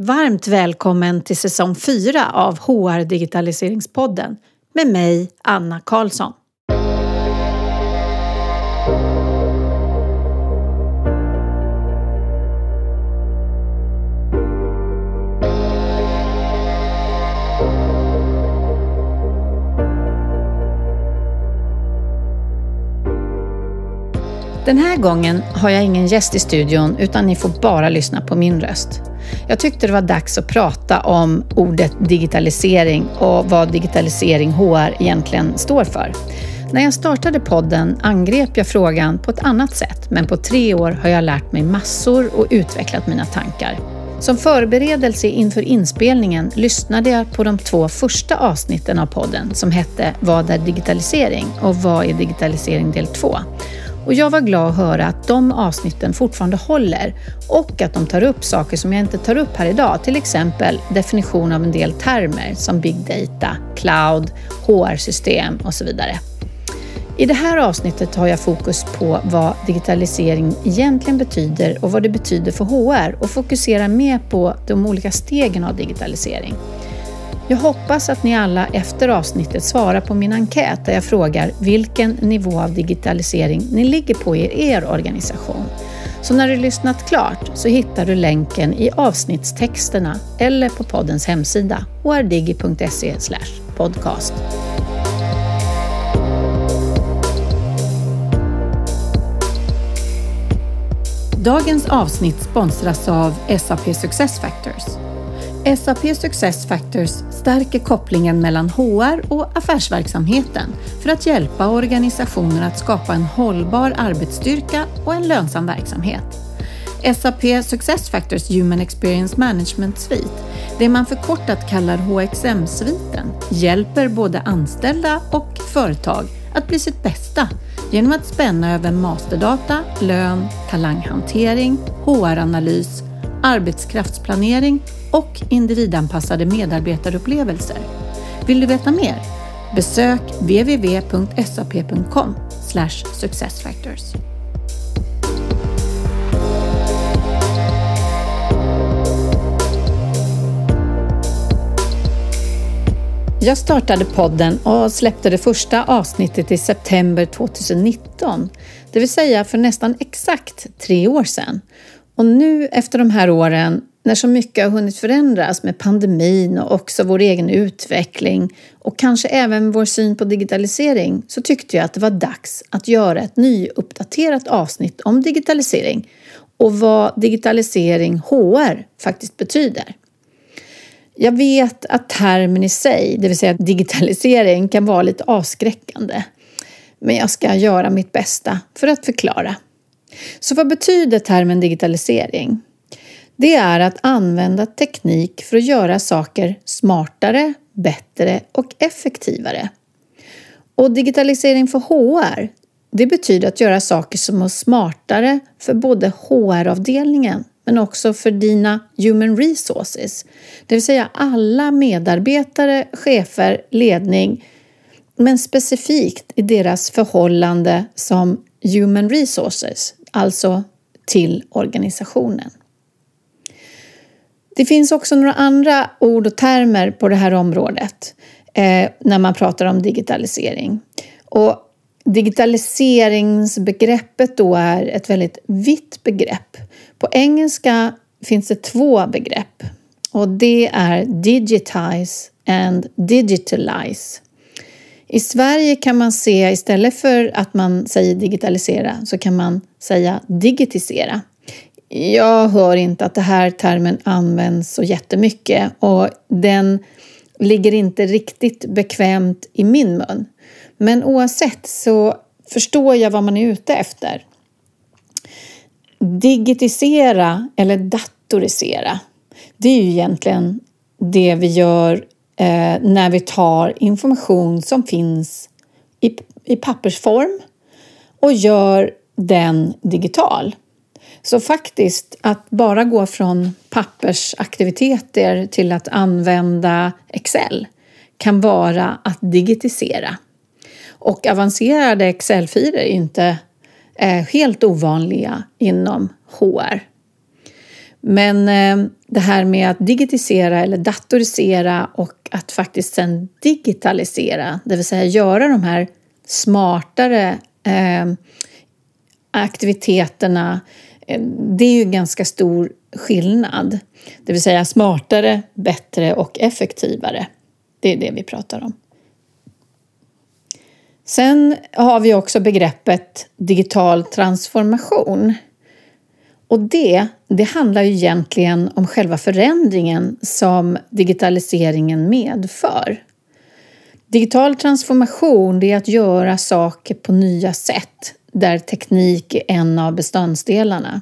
Varmt välkommen till säsong 4 av HR Digitaliseringspodden med mig, Anna Karlsson. Den här gången har jag ingen gäst i studion utan ni får bara lyssna på min röst. Jag tyckte det var dags att prata om ordet digitalisering och vad digitalisering HR egentligen står för. När jag startade podden angrep jag frågan på ett annat sätt, men på tre år har jag lärt mig massor och utvecklat mina tankar. Som förberedelse inför inspelningen lyssnade jag på de två första avsnitten av podden som hette Vad är digitalisering? och Vad är digitalisering del 2? Och jag var glad att höra att de avsnitten fortfarande håller och att de tar upp saker som jag inte tar upp här idag, till exempel definition av en del termer som big data, cloud, HR-system och så vidare. I det här avsnittet har jag fokus på vad digitalisering egentligen betyder och vad det betyder för HR och fokuserar mer på de olika stegen av digitalisering. Jag hoppas att ni alla efter avsnittet svarar på min enkät där jag frågar vilken nivå av digitalisering ni ligger på i er organisation. Så när du lyssnat klart så hittar du länken i avsnittstexterna eller på poddens hemsida hrdigi.se podcast. Dagens avsnitt sponsras av SAP Success Factors. SAP Success Factors stärker kopplingen mellan HR och affärsverksamheten för att hjälpa organisationer att skapa en hållbar arbetsstyrka och en lönsam verksamhet. SAP Success Factors Human Experience Management Suite, det man förkortat kallar HXM-sviten, hjälper både anställda och företag att bli sitt bästa genom att spänna över masterdata, lön, talanghantering, HR-analys, arbetskraftsplanering och individanpassade medarbetarupplevelser. Vill du veta mer? Besök www.sap.com successfactors. Jag startade podden och släppte det första avsnittet i september 2019, det vill säga för nästan exakt tre år sedan. Och nu efter de här åren när så mycket har hunnit förändras med pandemin och också vår egen utveckling och kanske även vår syn på digitalisering så tyckte jag att det var dags att göra ett nyuppdaterat avsnitt om digitalisering och vad digitalisering HR faktiskt betyder. Jag vet att termen i sig, det vill säga digitalisering, kan vara lite avskräckande. Men jag ska göra mitt bästa för att förklara. Så vad betyder termen digitalisering? Det är att använda teknik för att göra saker smartare, bättre och effektivare. Och digitalisering för HR, det betyder att göra saker som är smartare för både HR-avdelningen men också för dina human resources. Det vill säga alla medarbetare, chefer, ledning men specifikt i deras förhållande som human resources, alltså till organisationen. Det finns också några andra ord och termer på det här området eh, när man pratar om digitalisering. Och digitaliseringsbegreppet då är ett väldigt vitt begrepp. På engelska finns det två begrepp och det är digitize and digitalize. I Sverige kan man se istället för att man säger digitalisera så kan man säga digitisera. Jag hör inte att den här termen används så jättemycket och den ligger inte riktigt bekvämt i min mun. Men oavsett så förstår jag vad man är ute efter. Digitisera eller datorisera, det är ju egentligen det vi gör eh, när vi tar information som finns i, i pappersform och gör den digital. Så faktiskt att bara gå från pappersaktiviteter till att använda Excel kan vara att digitisera. Och avancerade Excel-filer är inte eh, helt ovanliga inom HR. Men eh, det här med att digitisera eller datorisera och att faktiskt sen digitalisera, det vill säga göra de här smartare ehm, eh, aktiviteterna, det är ju ganska stor skillnad. Det vill säga smartare, bättre och effektivare. Det är det vi pratar om. Sen har vi också begreppet digital transformation. Och det, det handlar ju egentligen om själva förändringen som digitaliseringen medför. Digital transformation det är att göra saker på nya sätt där teknik är en av beståndsdelarna.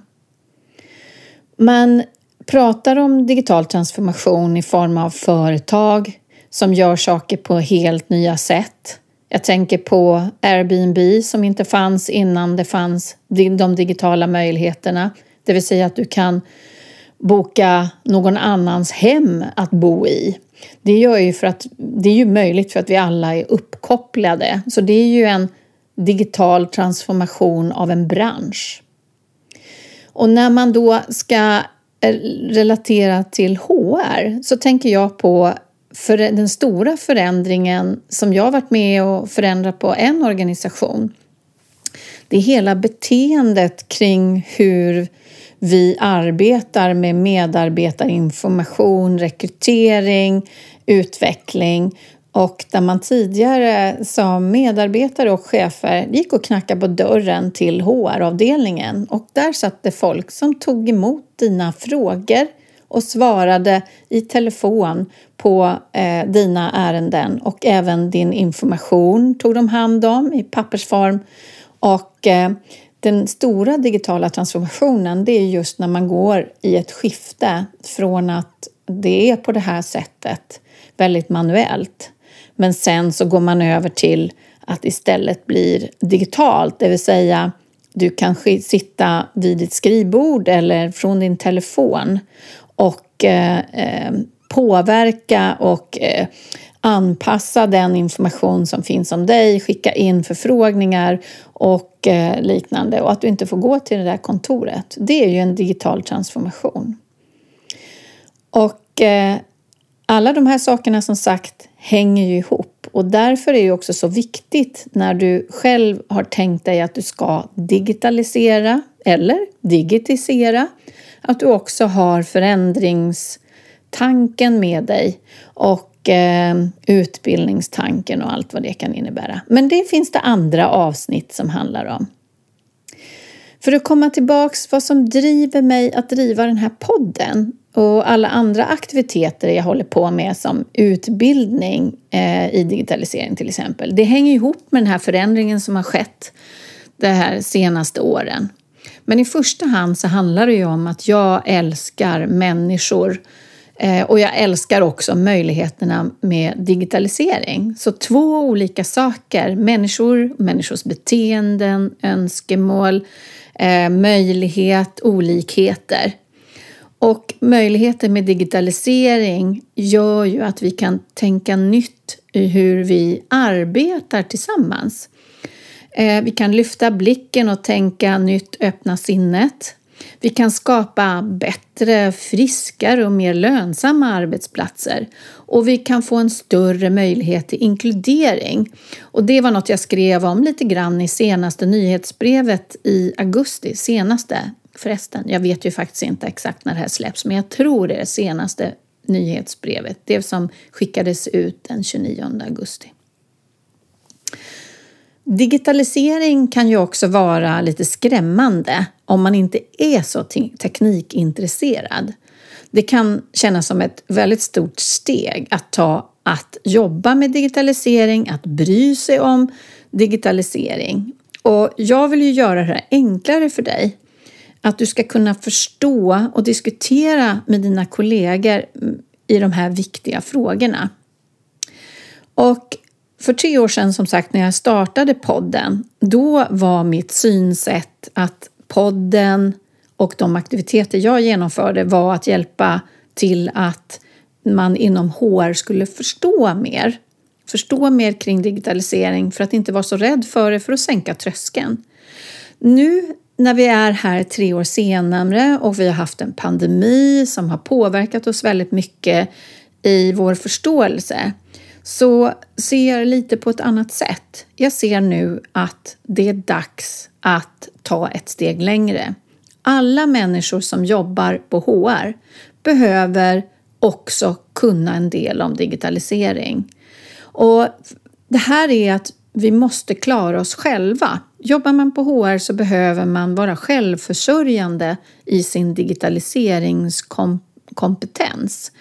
Man pratar om digital transformation i form av företag som gör saker på helt nya sätt. Jag tänker på Airbnb som inte fanns innan det fanns de digitala möjligheterna. Det vill säga att du kan boka någon annans hem att bo i. Det gör ju för att det är ju möjligt för att vi alla är uppkopplade. Så det är ju en digital transformation av en bransch. Och när man då ska eh, relatera till HR så tänker jag på för den stora förändringen som jag varit med och förändrat på en organisation. Det är hela beteendet kring hur vi arbetar med medarbetarinformation, rekrytering, utveckling. Och där man tidigare som medarbetare och chefer gick och knackade på dörren till HR-avdelningen och där satt det folk som tog emot dina frågor och svarade i telefon på eh, dina ärenden. Och även din information tog de hand om i pappersform. Och eh, den stora digitala transformationen det är just när man går i ett skifte från att det är på det här sättet, väldigt manuellt. Men sen så går man över till att istället blir digitalt, det vill säga du kan sitta vid ditt skrivbord eller från din telefon och eh, eh påverka och eh, anpassa den information som finns om dig, skicka in förfrågningar och eh, liknande och att du inte får gå till det där kontoret. Det är ju en digital transformation. Och eh, alla de här sakerna som sagt hänger ju ihop och därför är det också så viktigt när du själv har tänkt dig att du ska digitalisera eller digitisera att du också har förändringstanken med dig och eh, utbildningstanken och allt vad det kan innebära. Men det finns det andra avsnitt som handlar om. För att komma tillbaks vad som driver mig att driva den här podden och alla andra aktiviteter jag håller på med som utbildning eh, i digitalisering till exempel. Det hänger ihop med den här förändringen som har skett de här senaste åren. Men i första hand så handlar det ju om att jag älskar människor Eh, och jag älskar också möjligheterna med digitalisering. Så två olika saker, människor, människors beteenden, önskemål, eh, möjlighet, olikheter. Och möjligheten med digitalisering gör ju att vi kan tänka nytt i hur vi arbetar tillsammans. Eh, vi kan lyfta blicken och tänka nytt, öppna sinnet. Vi kan skapa bättre, friskare och mer lönsamma arbetsplatser. Och vi kan få en större möjlighet till inkludering. Och det var något jag skrev om lite grann i senaste nyhetsbrevet i augusti. Senaste förresten, jag vet ju faktiskt inte exakt när det här släpps, men jag tror det är det senaste nyhetsbrevet. Det som skickades ut den 29 augusti. Digitalisering kan ju också vara lite skrämmande om man inte är så teknikintresserad. Det kan kännas som ett väldigt stort steg att ta att jobba med digitalisering, att bry sig om digitalisering. Och jag vill ju göra det här enklare för dig. Att du ska kunna förstå och diskutera med dina kollegor mm, i de här viktiga frågorna. Och för tre år sedan, som sagt, när jag startade podden, då var mitt synsätt att podden och de aktiviteter jag genomförde var att hjälpa till att man inom HR skulle förstå mer. Förstå mer kring digitalisering för att inte vara så rädd för det, för att sänka tröskeln. Nu när vi är här tre år senare och vi har haft en pandemi som har påverkat oss väldigt mycket i vår förståelse så ser jag lite på ett annat sätt. Jag ser nu att det är dags att ta ett steg längre. Alla människor som jobbar på HR behöver också kunna en del om digitalisering. Och det här är att vi måste klara oss själva. Jobbar man på HR så behöver man vara självförsörjande i sin digitaliseringskompetens.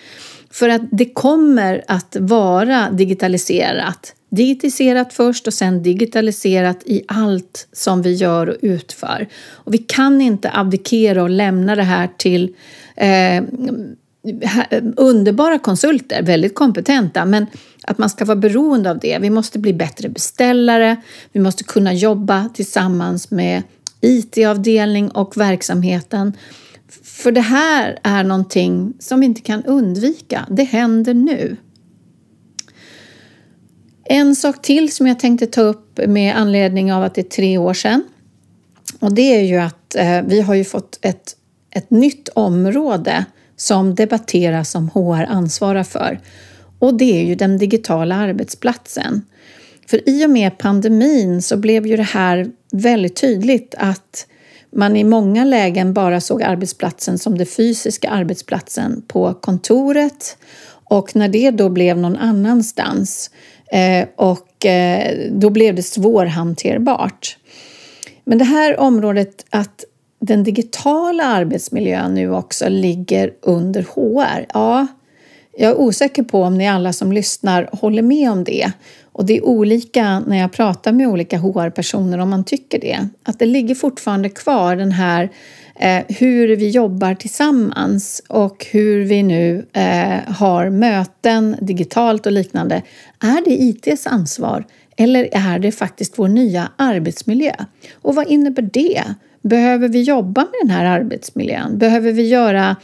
För att det kommer att vara digitaliserat. Digitaliserat först och sen digitaliserat i allt som vi gör och utför. Och vi kan inte abdikera och lämna det här till eh, underbara konsulter, väldigt kompetenta, men att man ska vara beroende av det. Vi måste bli bättre beställare, vi måste kunna jobba tillsammans med IT-avdelning och verksamheten. För det här är någonting som vi inte kan undvika. Det händer nu. En sak till som jag tänkte ta upp med anledning av att det är tre år sedan. Och det är ju att eh, vi har ju fått ett, ett nytt område som debatteras som HR ansvarar för. Och det är ju den digitala arbetsplatsen. För i och med pandemin så blev ju det här väldigt tydligt att man i många lägen bara såg arbetsplatsen som den fysiska arbetsplatsen på kontoret och när det då blev någon annanstans eh, och eh, då blev det svårhanterbart. Men det här området att den digitala arbetsmiljön nu också ligger under HR. Ja, jag är osäker på om ni alla som lyssnar håller med om det. Och det är olika när jag pratar med olika HR-personer om man tycker det. Att det ligger fortfarande kvar den här eh, hur vi jobbar tillsammans och hur vi nu eh, har möten digitalt och liknande. Är det ITs ansvar eller är det faktiskt vår nya arbetsmiljö? Och vad innebär det? Behöver vi jobba med den här arbetsmiljön? Behöver vi göra,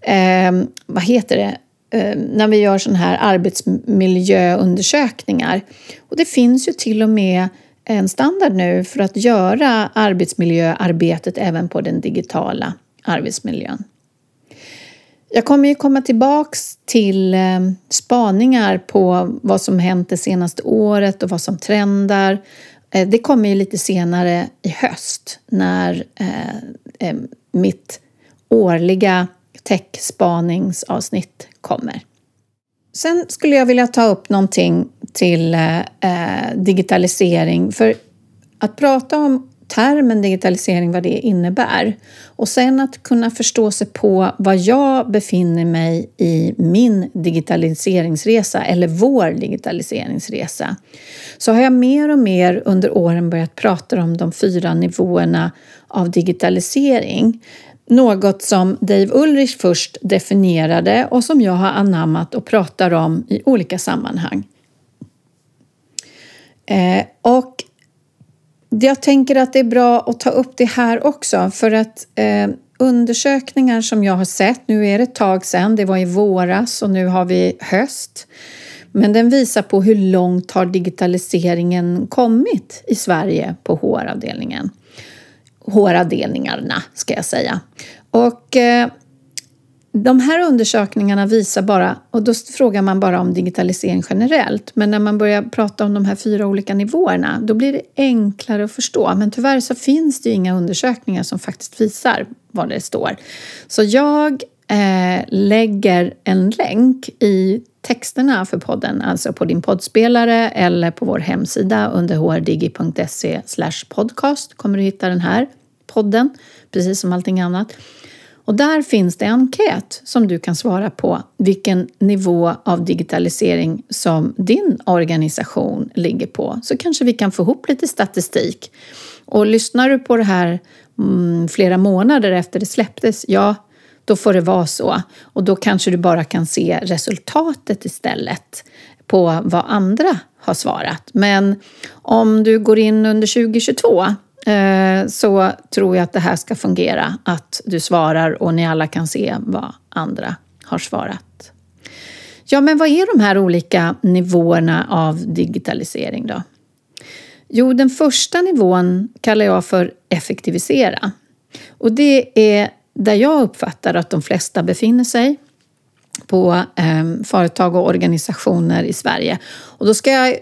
eh, vad heter det, Eh, när vi gör sådana här arbetsmiljöundersökningar? Och det finns ju till och med en standard nu för att göra arbetsmiljöarbetet även på den digitala arbetsmiljön. Jag kommer ju komma tillbaks till eh, spaningar på vad som hänt det senaste året och vad som trendar eh, det kommer ju lite senare i höst när mitt årliga techspaningsavsnitt kommer. Sen skulle jag vilja ta upp någonting till eh, eh, digitalisering. För att prata om termen digitalisering, vad det innebär. Och sen att kunna förstå sig på var jag befinner mig i min digitaliseringsresa eller vår digitaliseringsresa. Så har jag mer och mer under åren börjat prata om de fyra nivåerna av digitalisering. Något som Dave Ulrich först definierade och som jag har anammat och pratar om i olika sammanhang. Eh, och jag tänker att det är bra att ta upp det här också för att eh, undersökningar som jag har sett, nu är det ett tag sedan, det var i våras och nu har vi höst, men den visar på hur långt har digitaliseringen kommit i Sverige på HR-avdelningen. HR-avdelningarna ska jag säga. Och eh, de här undersökningarna visar bara, och då frågar man bara om digitalisering generellt, men när man börjar prata om de här fyra olika nivåerna, då blir det enklare att förstå. Men tyvärr så finns det ju inga undersökningar som faktiskt visar vad det står. Så jag eh, lägger en länk i texterna för podden, alltså på din poddspelare eller på vår hemsida under hrdigi.se podcast kommer du hitta den här podden, precis som allting annat. Och där finns det en enkät som du kan svara på vilken nivå av digitalisering som din organisation ligger på. Så kanske vi kan få ihop lite statistik. Och lyssnar du på det här mm, flera månader efter det släpptes, ja, då får det vara så. Och då kanske du bara kan se resultatet istället på vad andra har svarat. Men om du går in under 2022 Eh, så tror jag att det här ska fungera. Att du svarar och ni alla kan se vad andra har svarat. Ja, men vad är de här olika nivåerna av digitalisering då? Jo, den första nivån kallar jag för effektivisera. Och det är där jag uppfattar att de flesta befinner sig på eh, företag och organisationer i Sverige. Och då ska jag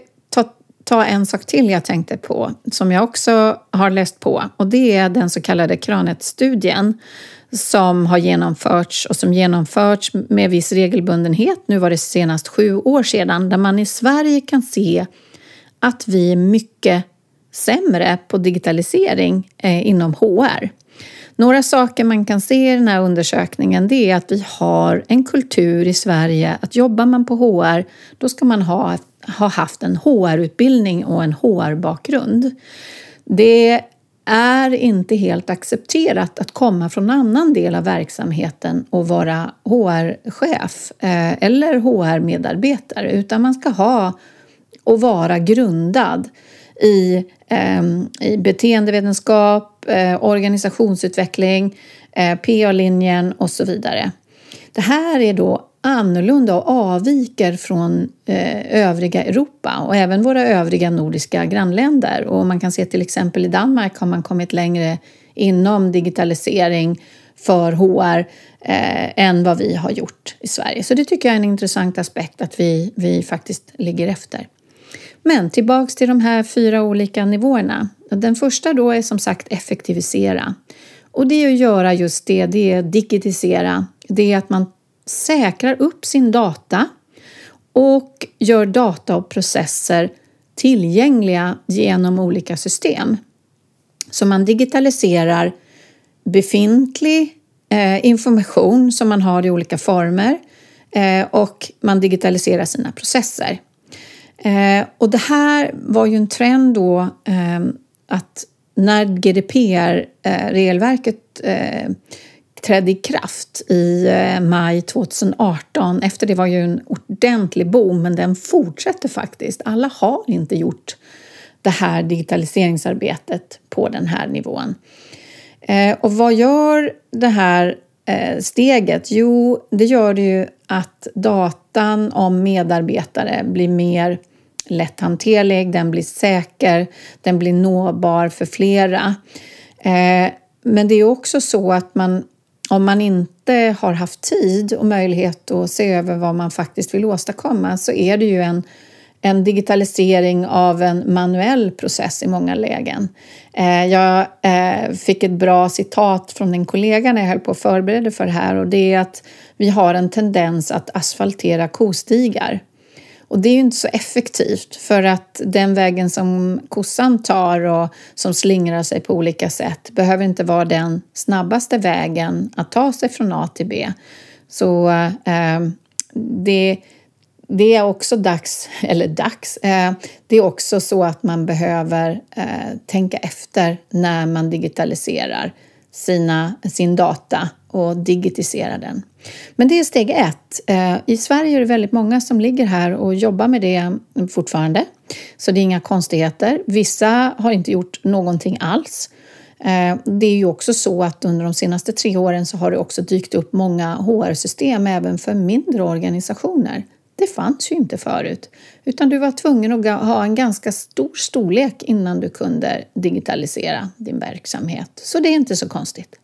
ta, en sak till jag tänkte på som jag också har läst på och det är den så kallade Kranet-studien som har genomförts och som genomförts med viss regelbundenhet. Nu var det senast sju år sedan där man i Sverige kan se att vi är mycket sämre på digitalisering eh, inom HR. Några saker man kan se i den här undersökningen det är att vi har en kultur i Sverige att jobbar man på HR då ska man ha, ha haft en HR-utbildning och en HR-bakgrund. Det är inte helt accepterat att komma från en annan del av verksamheten och vara HR-chef eh, eller HR-medarbetare utan man ska ha och vara grundad i, eh, i beteendevetenskap, eh, organisationsutveckling, eh, PA-linjen och så vidare. Det här är då annorlunda och avviker från eh, övriga Europa och även våra övriga nordiska grannländer. Och man kan se till exempel i Danmark har man kommit längre inom digitalisering för HR eh, än vad vi har gjort i Sverige. Så det tycker jag är en intressant aspekt att vi, vi faktiskt ligger efter. Men tillbaks till de här fyra olika nivåerna. Den första då är som sagt effektivisera. Och det är att göra just det, det är digitisera. Det är att man säkrar upp sin data och gör data och processer tillgängliga genom olika system. Så man digitaliserar befintlig eh, information som man har i olika former eh, och man digitaliserar sina processer. Eh, och det här var ju en trend då eh, att när GDPR-regelverket eh, eh, trädde i kraft i eh, maj 2018. Efter det var ju en ordentlig boom, men den fortsätter faktiskt. Alla har inte gjort det här digitaliseringsarbetet på den här nivån. Eh, och vad gör det här steget? Jo, det gör det ju att datan om medarbetare blir mer lätthanterlig, den blir säker, den blir nåbar för flera. Eh, men det är också så att man om man inte har haft tid och möjlighet att se över vad man faktiskt vill åstadkomma så är det ju en, en digitalisering av en manuell process i många lägen. Eh, jag eh, fick ett bra citat från en kollega när jag höll på att förbereda för det här och det är att vi har en tendens att asfaltera kostigar. Och det är ju inte så effektivt för att den vägen som kossan tar och som slingrar sig på olika sätt behöver inte vara den snabbaste vägen att ta sig från A till B. Så eh, det, det är också dags, eller dags, eh, det är också så att man behöver eh, tänka efter när man digitaliserar sina, sin data och digitisera den. Men det är steg ett. Eh, I Sverige är det väldigt många som ligger här och jobbar med det fortfarande. Så det är inga konstigheter. Vissa har inte gjort någonting alls. Eh, det är ju också så att under de senaste tre åren så har det också dykt upp många HR-system även för mindre organisationer. Det fanns ju inte förut, utan du var tvungen att ha en ganska stor storlek innan du kunde digitalisera din verksamhet. Så det är inte så konstigt.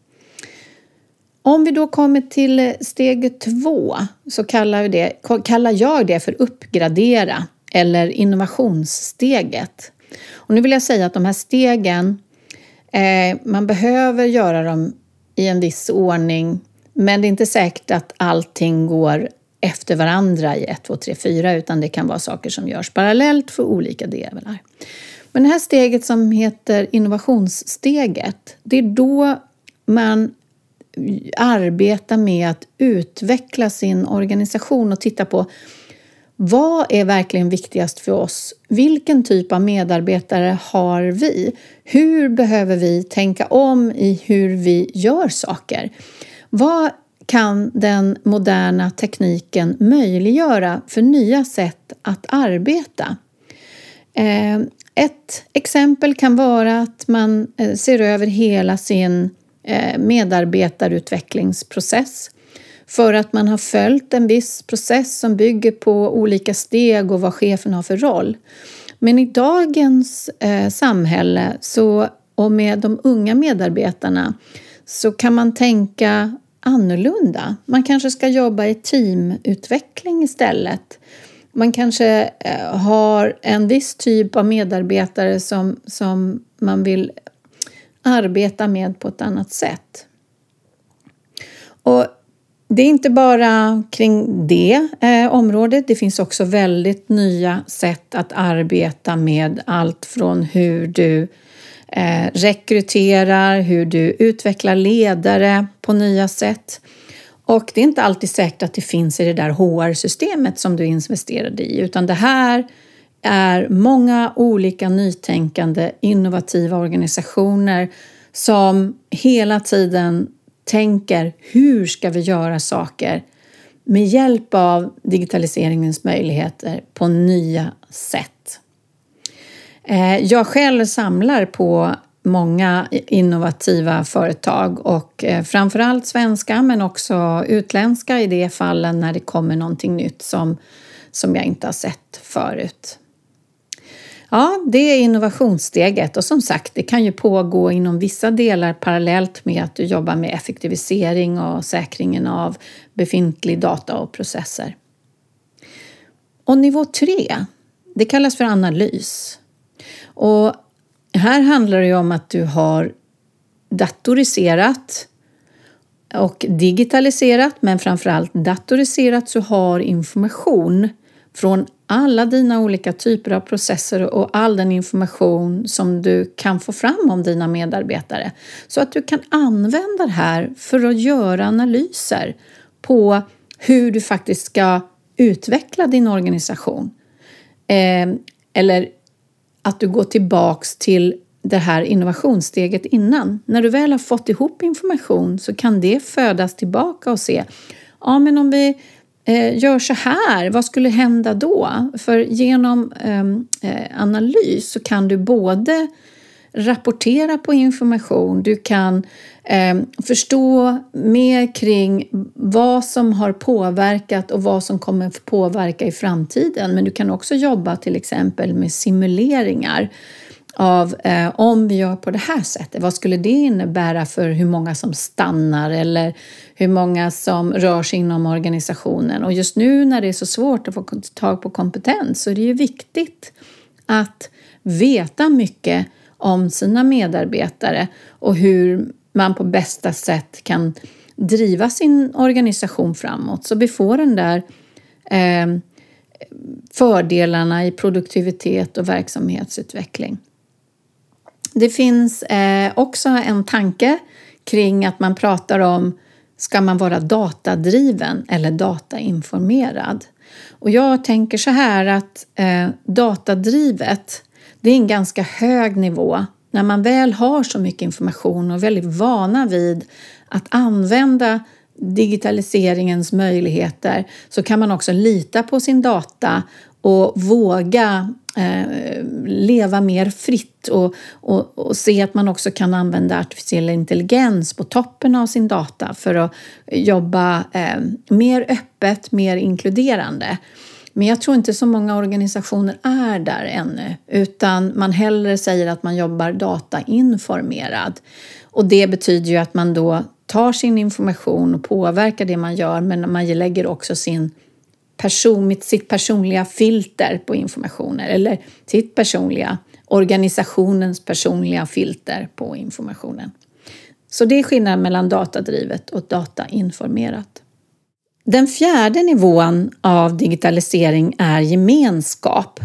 Om vi då kommer till eh, steg två så kallar, det, kallar jag det för uppgradera eller innovationssteget. Och nu vill jag säga att de här stegen, eh, man behöver göra dem i en viss ordning men det är inte säkert att allting går efter varandra i 1, 2, 3, 4 utan det kan vara saker som görs parallellt för olika delar. Men det här steget som heter innovationssteget, det är då man arbeta med att utveckla sin organisation och titta på vad är verkligen viktigast för oss? Vilken typ av medarbetare har vi? Hur behöver vi tänka om i hur vi gör saker? Vad kan den moderna tekniken möjliggöra för nya sätt att arbeta? Eh, ett exempel kan vara att man eh, ser över hela sin Eh, medarbetarutvecklingsprocess för att man har följt en viss process som bygger på olika steg och vad chefen har för roll. Men i dagens eh, samhälle så, och med de unga medarbetarna så kan man tänka annorlunda. Man kanske ska jobba i teamutveckling istället. Man kanske eh, har en viss typ av medarbetare som, som man vill arbeta med på ett annat sätt. Och det är inte bara kring det eh, området. Det finns också väldigt nya sätt att arbeta med allt från hur du eh, rekryterar, hur du utvecklar ledare på nya sätt. Och det är inte alltid säkert att det finns i det där HR-systemet som du investerade i, utan det här är många olika nytänkande, innovativa organisationer som hela tiden tänker hur ska vi göra saker med hjälp av digitaliseringens möjligheter på nya sätt. Eh, jag själv samlar på många innovativa företag och eh, framförallt svenska men också utländska i de fallen när det kommer någonting nytt som, som jag inte har sett förut. Ja, det är innovationssteget och som sagt, det kan ju pågå inom vissa delar parallellt med att du jobbar med effektivisering och säkringen av befintlig data och processer. Och nivå tre, det kallas för analys. Och här handlar det om att du har datoriserat och digitaliserat, men framförallt datoriserat så har information från alla dina olika typer av processer och all den information som du kan få fram om dina medarbetare. Så att du kan använda det här för att göra analyser på hur du faktiskt ska utveckla din organisation. Eh, eller att du går tillbaks till det här innovationssteget innan. När du väl har fått ihop information så kan det födas tillbaka och se Ja, men om vi Eh, gör så här, vad skulle hända då? För genom ehm, eh, analys så kan du både rapportera på information, du kan eh, förstå mer kring vad som har påverkat och vad som kommer påverka i framtiden. Men du kan också jobba till exempel med simuleringar av eh, om vi gör på det här sättet, vad skulle det innebära för hur många som stannar eller hur många som rör sig inom organisationen? Och just nu när det är så svårt att få tag på kompetens så är det ju viktigt att veta mycket om sina medarbetare och hur man på bästa sätt kan driva sin organisation framåt så vi får den där eh, fördelarna i produktivitet och verksamhetsutveckling. Det finns eh, också en tanke kring att man pratar om ska man vara datadriven eller datainformerad? Och jag tänker så här att eh, datadrivet, det är en ganska hög nivå. När man väl har så mycket information och är väldigt vana vid att använda digitaliseringens möjligheter så kan man också lita på sin data och våga eh, leva mer fritt och, och, och, se att man också kan använda artificiell intelligens på toppen av sin data för att jobba eh, mer öppet, mer inkluderande. Men jag tror inte så många organisationer är där ännu utan man hellre säger att man jobbar datainformerad. Och det betyder ju att man då tar sin information och påverkar det man gör men man lägger också sin person, sitt personliga filter på informationer eller sitt personliga, organisationens personliga filter på informationen. Så det är skillnaden mellan datadrivet och datainformerat. Den fjärde nivån av digitalisering är gemenskap.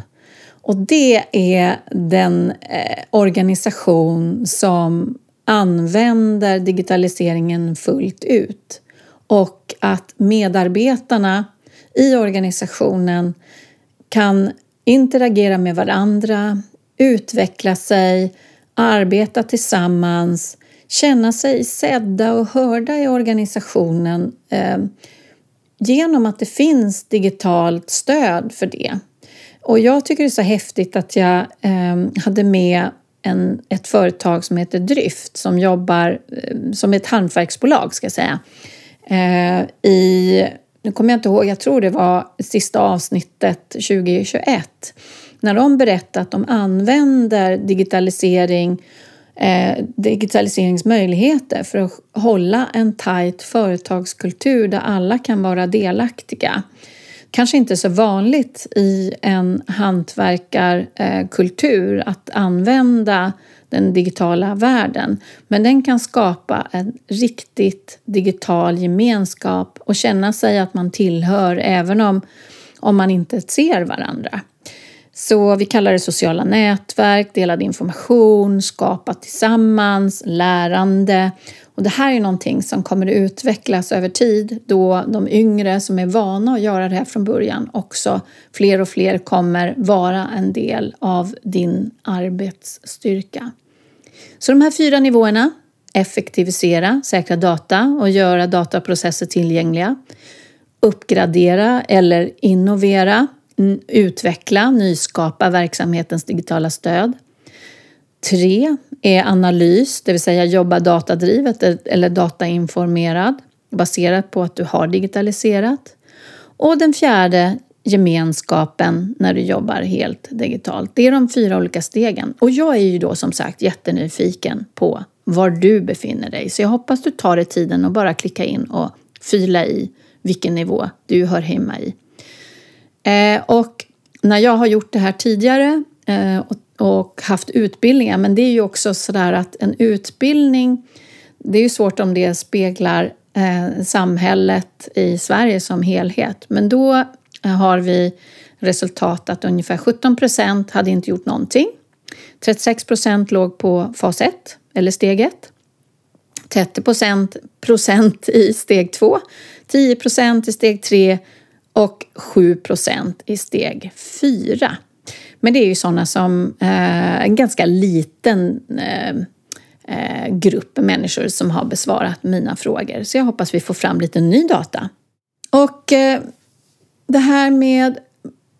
Och det är den eh, organisation som använder digitaliseringen fullt ut och att medarbetarna i organisationen kan interagera med varandra, utveckla sig, arbeta tillsammans, känna sig sedda och hörda i organisationen eh, genom att det finns digitalt stöd för det. Och jag tycker det är så häftigt att jag eh, hade med en, ett företag som heter Dryft som jobbar eh, som ett hantverksbolag ska jag säga, eh, i nu kommer jag inte ihåg, jag tror det var sista avsnittet 2021, när de berättade att de använder digitalisering eh, digitaliseringsmöjligheter för att hålla en tajt företagskultur där alla kan vara delaktiga. Kanske inte så vanligt i en hantverkarkultur att använda den digitala världen. Men den kan skapa en riktigt digital gemenskap och känna sig att man tillhör även om, om man inte ser varandra. Så vi kallar det sociala nätverk, delad information, skapa tillsammans, lärande. Och det här är någonting som kommer att utvecklas över tid då de yngre som är vana att göra det här från början också fler och fler kommer vara en del av din arbetsstyrka. Så de här fyra nivåerna effektivisera, säkra data och göra dataprocesser tillgängliga. Uppgradera eller innovera, utveckla, nyskapa verksamhetens digitala stöd. Tre är analys, det vill säga jobba datadrivet e-, eller datainformerad baserat på att du har digitaliserat. Och den fjärde, gemenskapen när du jobbar helt digitalt. Det är de fyra olika stegen. Och jag är ju då som sagt jättenyfiken på var du befinner dig. Så jag hoppas du tar dig tiden och bara klicka in och fylla i vilken nivå du hör hemma i. Eh, och när jag har gjort det här tidigare eh, och, och, haft utbildningar, men det är ju också sådär att en utbildning, det är ju svårt om det speglar eh, samhället i Sverige som helhet, men då eh, har vi resultat att ungefär 17 procent hade inte gjort någonting. 36 procent låg på fas 1, eller steg 1. 30 procent i steg 2, 10 procent i steg 3 och 7 procent i steg 4. Men det är ju sådana som eh, en ganska liten eh, eh, grupp människor som har besvarat mina frågor. Så jag hoppas vi får fram lite ny data. Och eh, det här med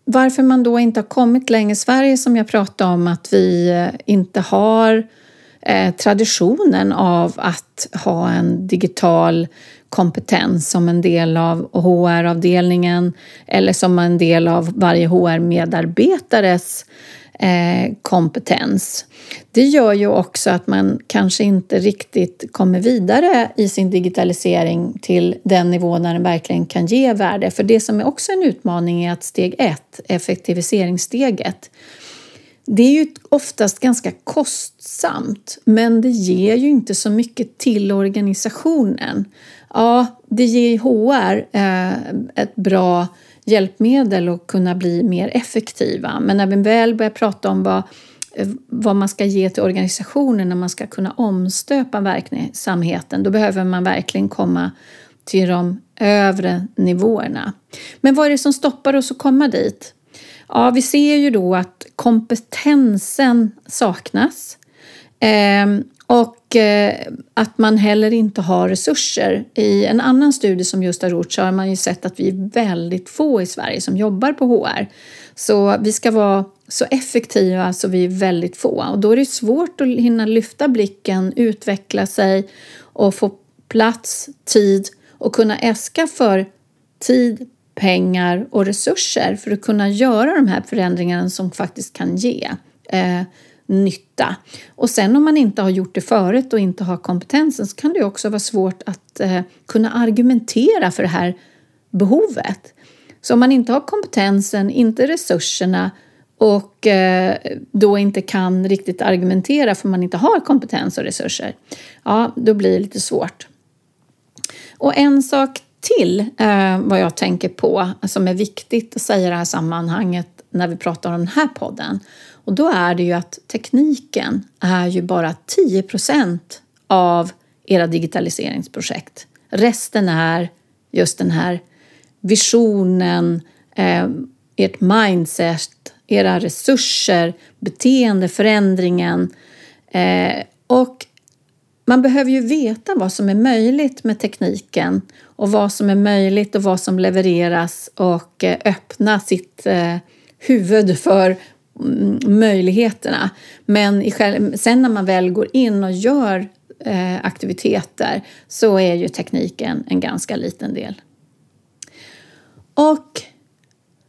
varför man då inte har kommit längre i Sverige som jag pratade om att vi eh, inte har eh, traditionen av att ha en digital kompetens som en del av HR-avdelningen eller som en del av varje HR-medarbetares eh, kompetens. Det gör ju också att man kanske inte riktigt kommer vidare i sin digitalisering till den nivå när den verkligen kan ge värde. För det som är också en utmaning är att steg ett, effektiviseringssteget, det är ju oftast ganska kostsamt men det ger ju inte så mycket till organisationen. Ja, det ger HR eh, ett bra hjälpmedel att kunna bli mer effektiva. Men när vi väl börjar prata om vad, eh, vad man ska ge till organisationen när man ska kunna omstöpa verksamheten, då behöver man verkligen komma till de övre nivåerna. Men vad är det som stoppar oss att komma dit? Ja, vi ser ju då att kompetensen saknas. Ehm, och eh, att man heller inte har resurser. I en annan studie som just har gjorts har man ju sett att vi är väldigt få i Sverige som jobbar på HR. Så vi ska vara så effektiva så vi är väldigt få och då är det svårt att hinna lyfta blicken, utveckla sig och få plats, tid och kunna äska för tid, pengar och resurser för att kunna göra de här förändringarna som faktiskt kan ge eh, nytta. Och sen om man inte har gjort det förut och inte har kompetensen så kan det också vara svårt att eh, kunna argumentera för det här behovet. Så om man inte har kompetensen, inte resurserna och eh, då inte kan riktigt argumentera för man inte har kompetens och resurser, ja, då blir det lite svårt. Och en sak till eh, vad jag tänker på som är viktigt att säga i det här sammanhanget när vi pratar om den här podden och då är det ju att tekniken är ju bara 10% av era digitaliseringsprojekt. Resten är just den här visionen, eh, ert mindset, era resurser, beteendeförändringen. Eh, och man behöver ju veta vad som är möjligt med tekniken och vad som är möjligt och vad som levereras och eh, öppna sitt eh, huvud för Mm, möjligheterna. Men sen när man väl går in och gör eh, aktiviteter så är ju tekniken en ganska liten del. Och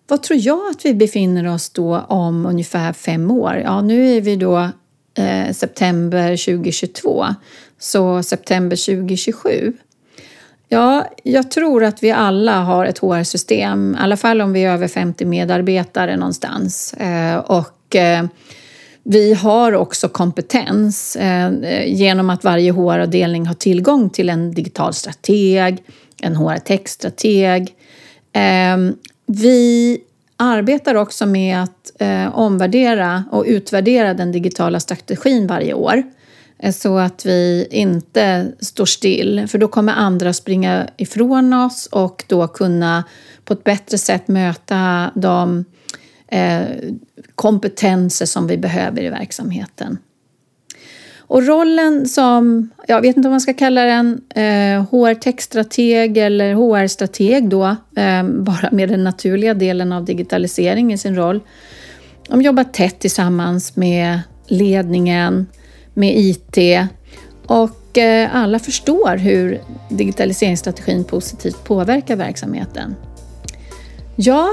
vad tror jag att vi befinner oss då om ungefär fem år? Ja, nu är vi då eh, september 2022, så september 2027. Ja, jag tror att vi alla har ett HR-system, i alla fall om vi är över 50 medarbetare någonstans. Eh, och eh, vi har också kompetens eh, genom att varje HR-avdelning har tillgång till en digital strateg, en HR-textstrateg. Ehm, vi arbetar också med att omvärdera och utvärdera den digitala strategin varje år. Eh, så att vi inte står still, för då kommer andra springa ifrån oss och då kunna på ett bättre sätt möta de eh, kompetenser som vi behöver i verksamheten. Och rollen som, jag vet inte om man ska kalla den eh, HR-techstrateg eller HR-strateg då, eh, bara med den naturliga delen av digitalisering i sin roll. De jobbar tätt tillsammans med ledningen, med IT och eh, alla förstår hur digitaliseringsstrategin positivt påverkar verksamheten. Ja,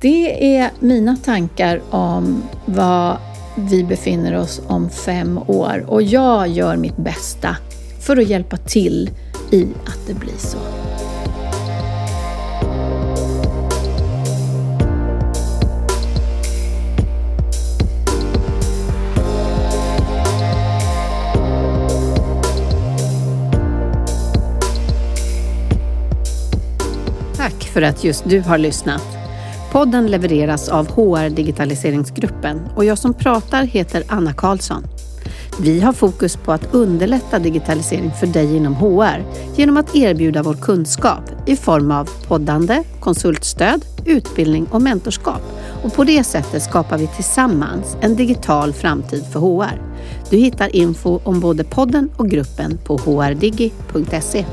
det är mina tankar om var vi befinner oss om fem år och jag gör mitt bästa för att hjälpa till i att det blir så. Tack för att just du har lyssnat. Podden levereras av HR Digitaliseringsgruppen och jag som pratar heter Anna Karlsson. Vi har fokus på att underlätta digitalisering för dig inom HR genom att erbjuda vår kunskap i form av poddande, konsultstöd, utbildning och mentorskap. Och på det sättet skapar vi tillsammans en digital framtid för HR. Du hittar info om både podden och gruppen på hrdigi.se.